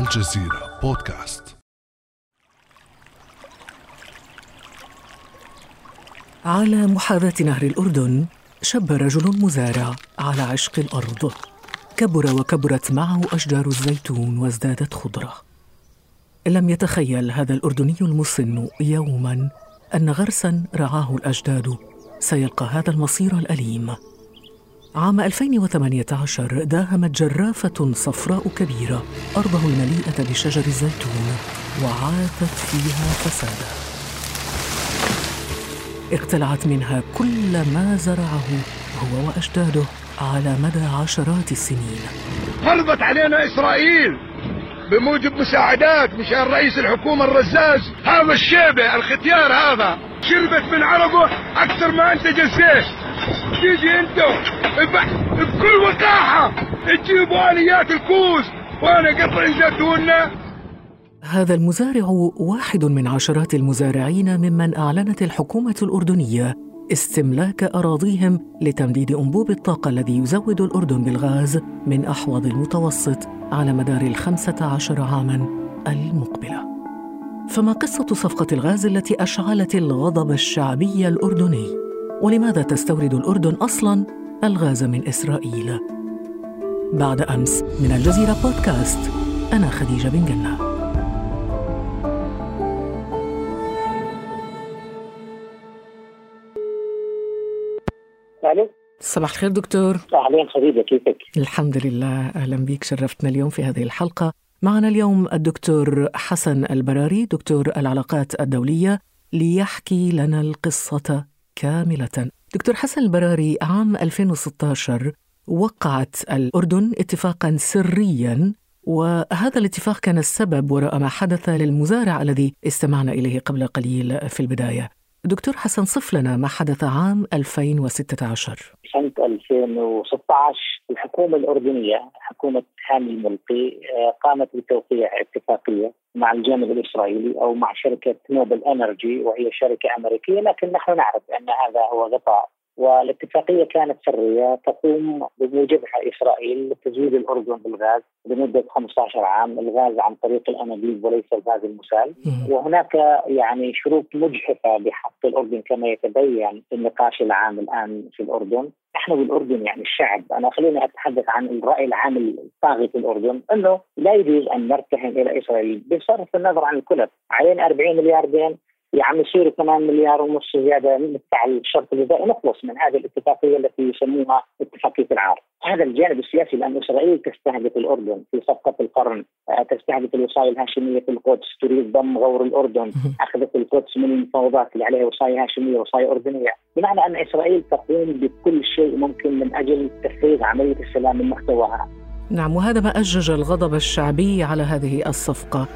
الجزيرة بودكاست. على محاذاة نهر الأردن شب رجل مزارع على عشق الأرض. كبر وكبرت معه أشجار الزيتون وازدادت خضرة. لم يتخيل هذا الأردني المسن يوما أن غرسا رعاه الأجداد. سيلقى هذا المصير الأليم. عام 2018 داهمت جرافة صفراء كبيرة أرضه المليئة بشجر الزيتون وعاثت فيها فسادا. اقتلعت منها كل ما زرعه هو وأجداده على مدى عشرات السنين. فرضت علينا إسرائيل بموجب مساعدات مشان رئيس الحكومة الرزاز. هذا الشيبة الختيار هذا شربت من عرقه أكثر ما أنت جسيت تيجي أنت. بكل وقاحة. تجيبوا آليات الكوز وأنا قطع زيتوننا هذا المزارع واحد من عشرات المزارعين ممن أعلنت الحكومة الأردنية استملاك أراضيهم لتمديد أنبوب الطاقة الذي يزود الأردن بالغاز من أحوض المتوسط على مدار الخمسة عشر عاماً المقبلة. فما قصة صفقة الغاز التي أشعلت الغضب الشعبي الأردني؟ ولماذا تستورد الأردن أصلاً الغاز من إسرائيل؟ بعد أمس من الجزيرة بودكاست أنا خديجة بن جنة. ألو؟ صباح الخير دكتور. اهلين خديجة كيفك؟ الحمد لله أهلا بك شرفتنا اليوم في هذه الحلقة. معنا اليوم الدكتور حسن البراري دكتور العلاقات الدولية ليحكي لنا القصة كاملة. دكتور حسن البراري عام 2016 وقعت الأردن اتفاقا سريا وهذا الاتفاق كان السبب وراء ما حدث للمزارع الذي استمعنا إليه قبل قليل في البداية. دكتور حسن صف لنا ما حدث عام 2016 سنة 2016 الحكومة الأردنية حكومة هاني الملقي آه، قامت بتوقيع اتفاقية مع الجانب الإسرائيلي أو مع شركة نوبل أنرجي وهي شركة أمريكية لكن نحن نعرف أن هذا هو غطاء والاتفاقية كانت سرية تقوم بموجبها إسرائيل لتزويد الأردن بالغاز لمدة 15 عام، الغاز عن طريق الأنابيب وليس الغاز المسال، وهناك يعني شروط مجحفة بحق الأردن كما يتبين في النقاش العام الآن في الأردن، نحن بالأردن يعني الشعب أنا خليني أتحدث عن الرأي العام الطاغي في الأردن إنه لا يجوز أن نرتهن إلى إسرائيل بصرف النظر عن الكلف، علينا 40 مليار دين يعني يصير 8 مليار ونص زيادة ندفع الشرط الجزائي نخلص من هذه الاتفاقية التي يسموها اتفاقيه العار. هذا الجانب السياسي لأن إسرائيل تستهدف الأردن في صفقة القرن، آه، تستهدف الوصايه الهاشمية في القدس، تريد ضم غور الأردن، أخذت القدس من المفاوضات اللي عليها وصايه هاشمية وصايه أردنية، بمعنى أن إسرائيل تقوم بكل شيء ممكن من أجل تفريغ عملية السلام من محتواها. نعم وهذا ما اجج الغضب الشعبي على هذه الصفقة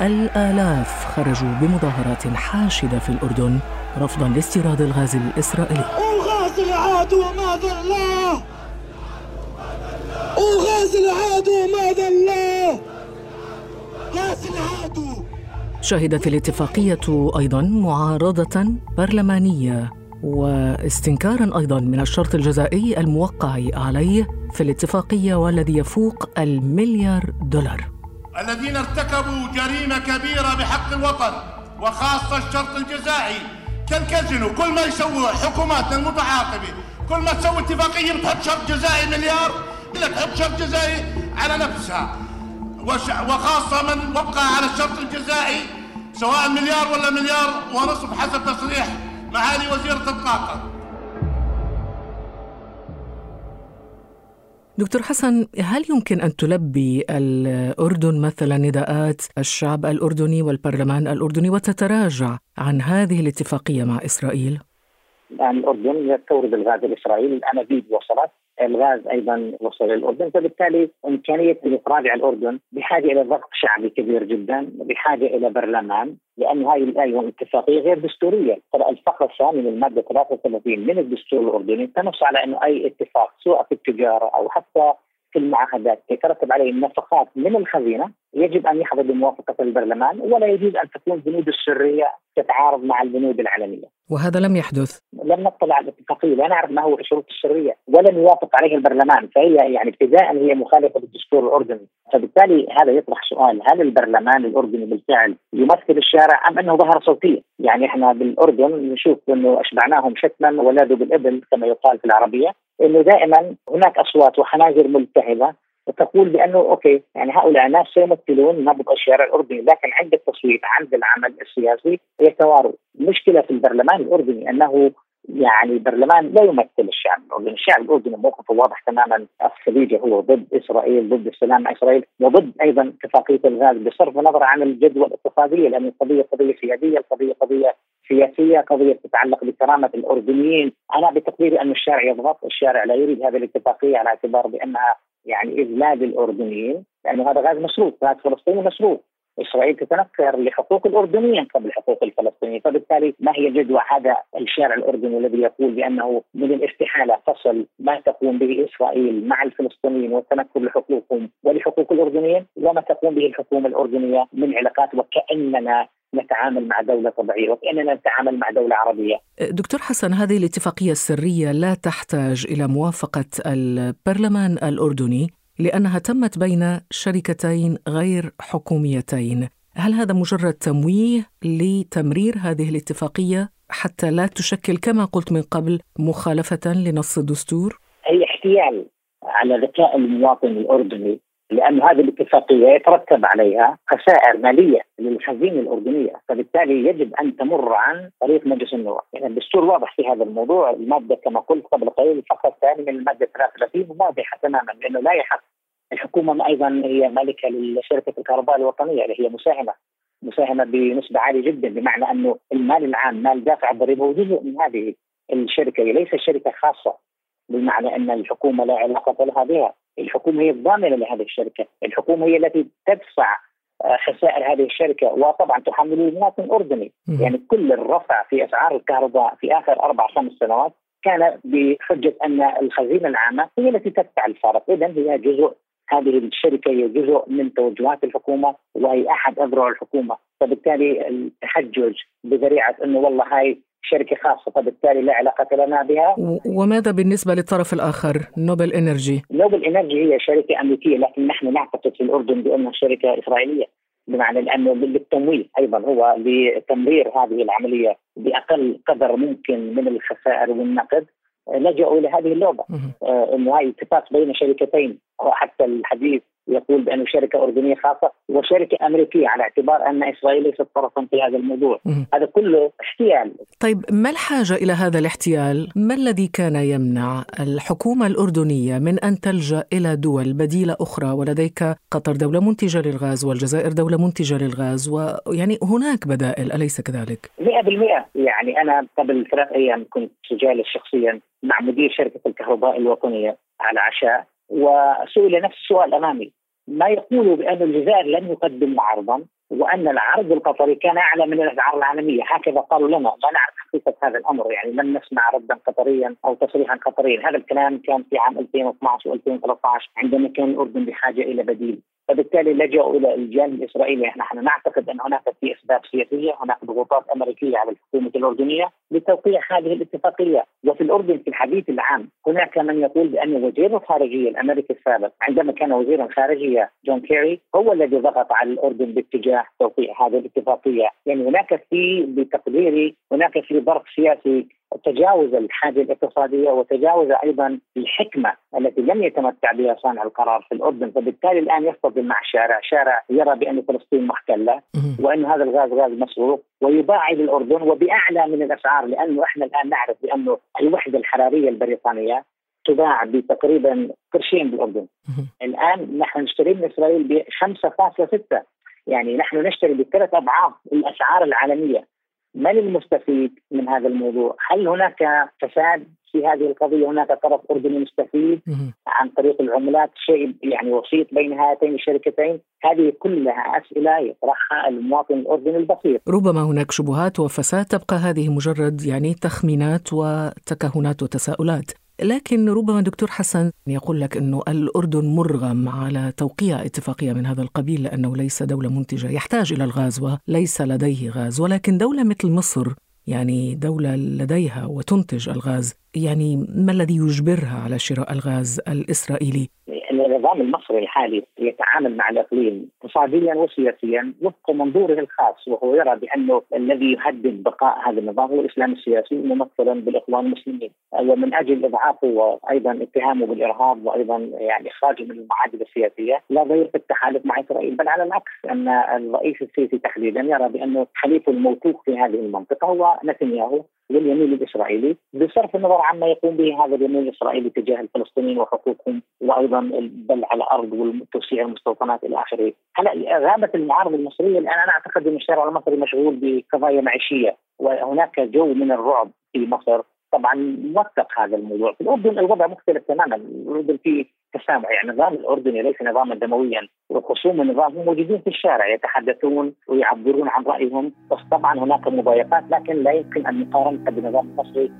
الآلاف خرجوا بمظاهرات حاشدة في الأردن رفضا لاستيراد الغاز الإسرائيلي. وغاز العدو ماذا الله وغاز العدو ماذا الله غاز العدو شهدت الاتفاقية أيضا معارضة برلمانية واستنكارا أيضا من الشرط الجزائي الموقع عليه في الاتفاقية والذي يفوق المليار دولار. الذين ارتكبوا جريمة كبيرة بحق الوطن وخاصة الشرط الجزائي كالكازينو كل ما يسوي حكوماتنا المتعاقبة كل ما تسوي اتفاقية بتحط شرط جزائي مليار لك تحط شرط جزائي على نفسها. وخاصة من وقع على الشرط الجزائي سواء مليار ولا مليار ونصف حسب تصريح معالي وزيرة الطاقة دكتور حسن هل يمكن أن تلبي الأردن مثلا نداءات الشعب الأردني والبرلمان الأردني وتتراجع عن هذه الاتفاقية مع إسرائيل؟ يعني الأردن تورد الغاز الإسرائيلي الانابيب وصلت الغاز أيضا وصل للاردن فبالتالي إمكانية الاخراج على الأردن بحاجة إلى ضغط شعبي كبير جدا بحاجة إلى برلمان لأن هذه الآية والاتفاقية غير دستورية. ترى الثانية من المادة 33 من الدستور الأردني تنص على أنه أي اتفاق سواء في التجارة أو حتى في المعاهدات يترتب عليه النفقات من الخزينة يجب أن يحظى بموافقة البرلمان ولا يجوز أن تكون بنود السرية تتعارض مع البنود العلنية. وهذا لم يحدث. لم نطلع على الاتفاقية، لا نعرف ما هو الشروط السرية ولم يوافق عليه البرلمان، فهي يعني ابتداء هي مخالفة للدستور الأردني، فبالتالي هذا يطرح سؤال هل البرلمان الأردني بالفعل يمثل الشارع أم أنه ظهر صوتيه؟ يعني إحنا بالأردن نشوف أنه أشبعناهم شتما ولادوا بالإبل كما يقال في العربية، إنه دائما هناك أصوات وحناجر ملتهبة وتقول بأنه أوكي يعني هؤلاء ناس سيمثلون نبض الشارع الأردني لكن عند التصويت عند العمل السياسي يتواروا، المشكلة في البرلمان الأردني أنه يعني البرلمان لا يمثل الشعب الأردني، الشعب الأردني موقفه واضح تماما. الخليجي هو ضد إسرائيل، ضد السلام مع إسرائيل، وضد أيضا اتفاقية الغاز بصرف النظر عن الجدوى الاقتصاديه لأن القضية قضية سيادية، القضية قضية سياسية، قضية تتعلق بكرامة الأردنيين، أنا بتقديري أن الشارع يضغط، الشارع لا يريد هذه الاتفاقية على اعتبار بأنها يعني اذلال الأردنيين لأنه هذا غاز مشروط، غاز فلسطيني مشروط، إسرائيل تتنكر لحقوق الأردنيين قبل حقوق الفلسطينيين، فبالتالي ما هي جدوى هذا الشارع الأردني الذي يقول بأنه من الاستحالة فصل ما تقوم به إسرائيل مع الفلسطينيين والتنكر لحقوقهم ولحقوق الأردنيين وما تقوم به الحكومة الأردنية من علاقات وكأننا نتعامل مع دولة طبيعية وكأننا نتعامل مع دولة عربية دكتور حسن هذه الاتفاقية السرية لا تحتاج إلى موافقة البرلمان الأردني لأنها تمت بين شركتين غير حكوميتين هل هذا مجرد تمويه لتمرير هذه الاتفاقية حتى لا تشكل كما قلت من قبل مخالفة لنص الدستور؟ هي احتيال على ذكاء المواطن الأردني لأن هذه الاتفاقية يترتب عليها خسائر مالية للخزينة الأردنية فبالتالي يجب أن تمر عن طريق مجلس النواب. يعني الدستور واضح في هذا الموضوع المادة كما قلت قبل قليل الفقرة الثانية من المادة 33 واضحة تماما لأنه لا يحق. الحكومة أيضا هي مالكة لشركة الكهرباء الوطنية اللي هي مساهمة مساهمة بنسبة عالية جدا بمعنى أنه المال العام مال دافع الضريبة هو جزء من هذه الشركة ليس شركة خاصة بمعنى أن الحكومة لا علاقة لها بها. الحكومة هي الضامنة لهذه الشركة، الحكومة هي التي تدفع آه، خسائر هذه الشركة وطبعا تحمل المواطن الاردني، يعني كل الرفع في أسعار الكهرباء في آخر أربع خمس سنوات كان بحجة أن الخزينة العامة هي التي تدفع الفارق، اذا هي جزء هذه الشركة هي جزء من توجهات الحكومة وهي أحد أذرع الحكومة، فبالتالي التحجج بذريعة أنه والله هاي شركة خاصة فبالتالي لا علاقة لنا بها. وماذا بالنسبة للطرف الآخر؟ نوبل إنرجي؟ نوبل إنرجي هي شركة أمريكية لكن نحن نعتقد في الأردن بأنها شركة إسرائيلية بمعنى لأنه للتمويل أيضا هو لتمرير هذه العملية بأقل قدر ممكن من الخسائر والنقد. لجأوا إلى هذه اللعبه آه إنه هاي اتفاق بين شركتين وحتى الحديث يقول بأنه شركة أردنية خاصة وشركة أمريكية على اعتبار أن إسرائيل ليست طرفا في هذا الموضوع م. هذا كله احتيال طيب ما الحاجة إلى هذا الاحتيال؟ ما الذي كان يمنع الحكومة الأردنية من أن تلجأ إلى دول بديلة أخرى ولديك قطر دولة منتجة للغاز والجزائر دولة منتجة للغاز ويعني هناك بدائل أليس كذلك؟ 100% يعني أنا قبل ثلاث أيام كنت جالس شخصيا مع مدير شركة الكهرباء الوطنية على عشاء وسئل نفس السؤال أمامي. ما يقول بأن الجزائر لم يقدم عرضا وأن العرض القطري كان أعلى من الاسعار العالمية. هكذا قالوا لنا. ما نعرف حقيقة هذا الأمر. يعني لم نسمع ردا قطريا أو تصريحا قطريا. هذا الكلام كان في عام 2012 و2013 عندما كان الأردن بحاجة إلى بديل. فبالتالي لجأوا إلى الجانب الإسرائيلي، نحن نعتقد أن هناك في إسباب سياسية، هناك ضغوطات أمريكية على الحكومة الأردنية لتوقيع هذه الاتفاقية، وفي الأردن في الحديث العام هناك من يقول بأن وزير الخارجية الأمريكي السابق عندما كان وزيرا خارجيه جون كيري هو الذي ضغط على الأردن باتجاه توقيع هذه الاتفاقية، يعني هناك في بتقديري هناك في ضرب سياسي تجاوز الحاجة الاقتصادية وتجاوز أيضا الحكمة التي لم يتمتع بها صانع القرار في الأردن، فبالتالي الآن يصطدم مع شارع، شارع يرى بأن فلسطين محتله وأن هذا الغاز غاز مسروق ويباع إلى الأردن وبأعلى من الأسعار لأنه إحنا الآن نعرف بأنه الوحدة الحرارية البريطانية تباع بتقريبا قرشين بالأردن. الآن نحن نشتري من إسرائيل ب 5.6 يعني نحن نشتري بثلاث أضعاف الأسعار العالمية. من المستفيد من هذا الموضوع؟ هل هناك فساد في هذه القضية؟ هناك طرف أردني مستفيد عن طريق العملات شيء يعني وسيط بين هاتين الشركتين؟ هذه كلها أسئلة يطرحها المواطن الأردني البسيط. ربما هناك شبهات وفساد تبقى هذه مجرد يعني تخمينات وتكهنات وتساؤلات. لكن ربما دكتور حسن يقول لك أنه الأردن مرغم على توقيع اتفاقية من هذا القبيل لأنه ليس دولة منتجة يحتاج إلى الغاز وليس لديه غاز ولكن دولة مثل مصر يعني دولة لديها وتنتج الغاز يعني ما الذي يجبرها على شراء الغاز الإسرائيلي؟ النظام المصري الحالي يتعامل مع الإقليم اقتصاديا وسياسيا وفق منظوره الخاص وهو يرى بأنه الذي يهدد بقاء هذا النظام هو الإسلام السياسي ممثلا بالإخوان المسلمين. ومن أجل اضعافه وأيضا اتهامه بالإرهاب وأيضا يعني إخراجه من المعادل السياسية لا غير في التحالف مع إسرائيل بل على العكس أن الرئيس السيسي تحديدا يرى بأنه حليفه الموثوق في هذه المنطقة هو نتنياهو واليمين الإسرائيلي بصرف النظر عما يقوم به هذا اليمين الإسرائيلي تجاه الفلسطينيين وحقوقهم وأيضا البلع على الأرض وتوسيع المستوطنات إلى آخره. هلا غابت المعارضه المصرية الآن أنا أعتقد إن الشارع المصري مشغول بقضايا معيشية وهناك جو من الرعب في مصر. طبعا موثق هذا الموضوع. في الأردن الوضع مختلف تماما. الأردن فيه تسامح يعني النظام الأردني ليس نظاما دمويا وخصوم النظام هم موجودين في الشارع يتحدثون ويعبرون عن رأيهم. بس طبعا هناك مضايقات لكن لا يمكن أن نقارنها بالنظام المصري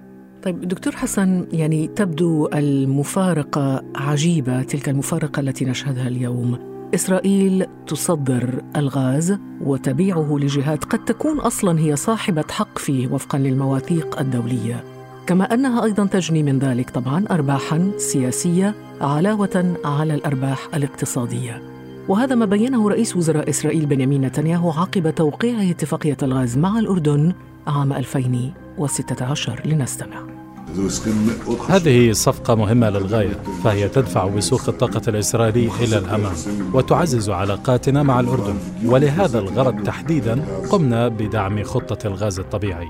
طيب دكتور حسن يعني تبدو المفارقة عجيبة تلك المفارقة التي نشهدها اليوم. إسرائيل تصدر الغاز وتبيعه لجهات قد تكون أصلا هي صاحبة حق فيه وفقا للمواثيق الدولية. كما أنها أيضا تجني من ذلك طبعا ارباحا سياسية علاوة على الأرباح الاقتصادية. وهذا ما بينه رئيس وزراء إسرائيل بنيامين نتنياهو عقب توقيع اتفاقية الغاز مع الأردن عام 2016 لنستمع. هذه صفقة مهمة للغاية فهي تدفع بسوق الطاقة الإسرائيلي إلى الأمام وتعزز علاقاتنا مع الأردن. ولهذا الغرض تحديدا قمنا بدعم خطة الغاز الطبيعي.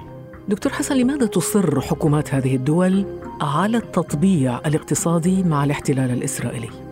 دكتور حسن لماذا تصر حكومات هذه الدول على التطبيع الاقتصادي مع الاحتلال الإسرائيلي؟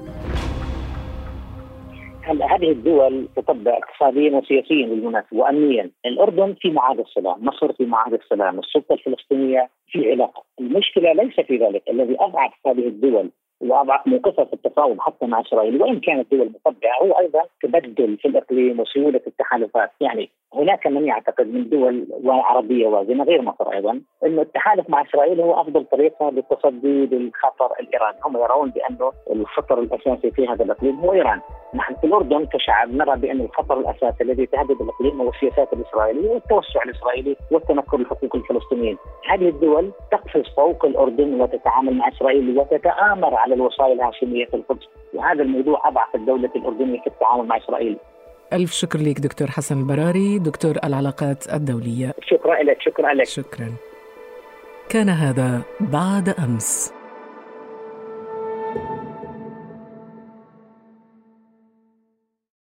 هذه الدول تطبع اقتصاديا وسياسيا بالمناسبة وامنيا، الأردن في معاهده السلام، مصر في معاهده السلام، السلطة الفلسطينية في علاقة، المشكلة ليس في ذلك، الذي أضعف هذه الدول واضعف موقفها في التفاوض حتى مع إسرائيل. وإن كانت دول مطبعه هو أيضا تبدل في الإقليم وسيوله التحالفات، يعني هناك من يعتقد من دول عربية وازنة غير مصر أيضا إنه التحالف مع إسرائيل هو أفضل طريقة للتصدي للخطر الإيراني، هم يرون بانه الخطر الأساسي في هذا الإقليم هو إيران، نحن في الأردن كشعب نرى بأن الخطر الأساسي الذي يتهدد الإقليم هو السياسات الإسرائيلية والتوسع الإسرائيلي والتنكر لحقوق الفلسطينيين، هذه الدول تقفز فوق الأردن وتتعامل مع إسرائيل وتتآمر على الوصايا الهاشميه في القدس، وهذا الموضوع أضعف الدولة الأردنية في التعامل مع إسرائيل. ألف شكر لك دكتور حسن البراري. دكتور العلاقات الدولية. شكرا لك شكرا لك. شكرا. كان هذا بعد أمس.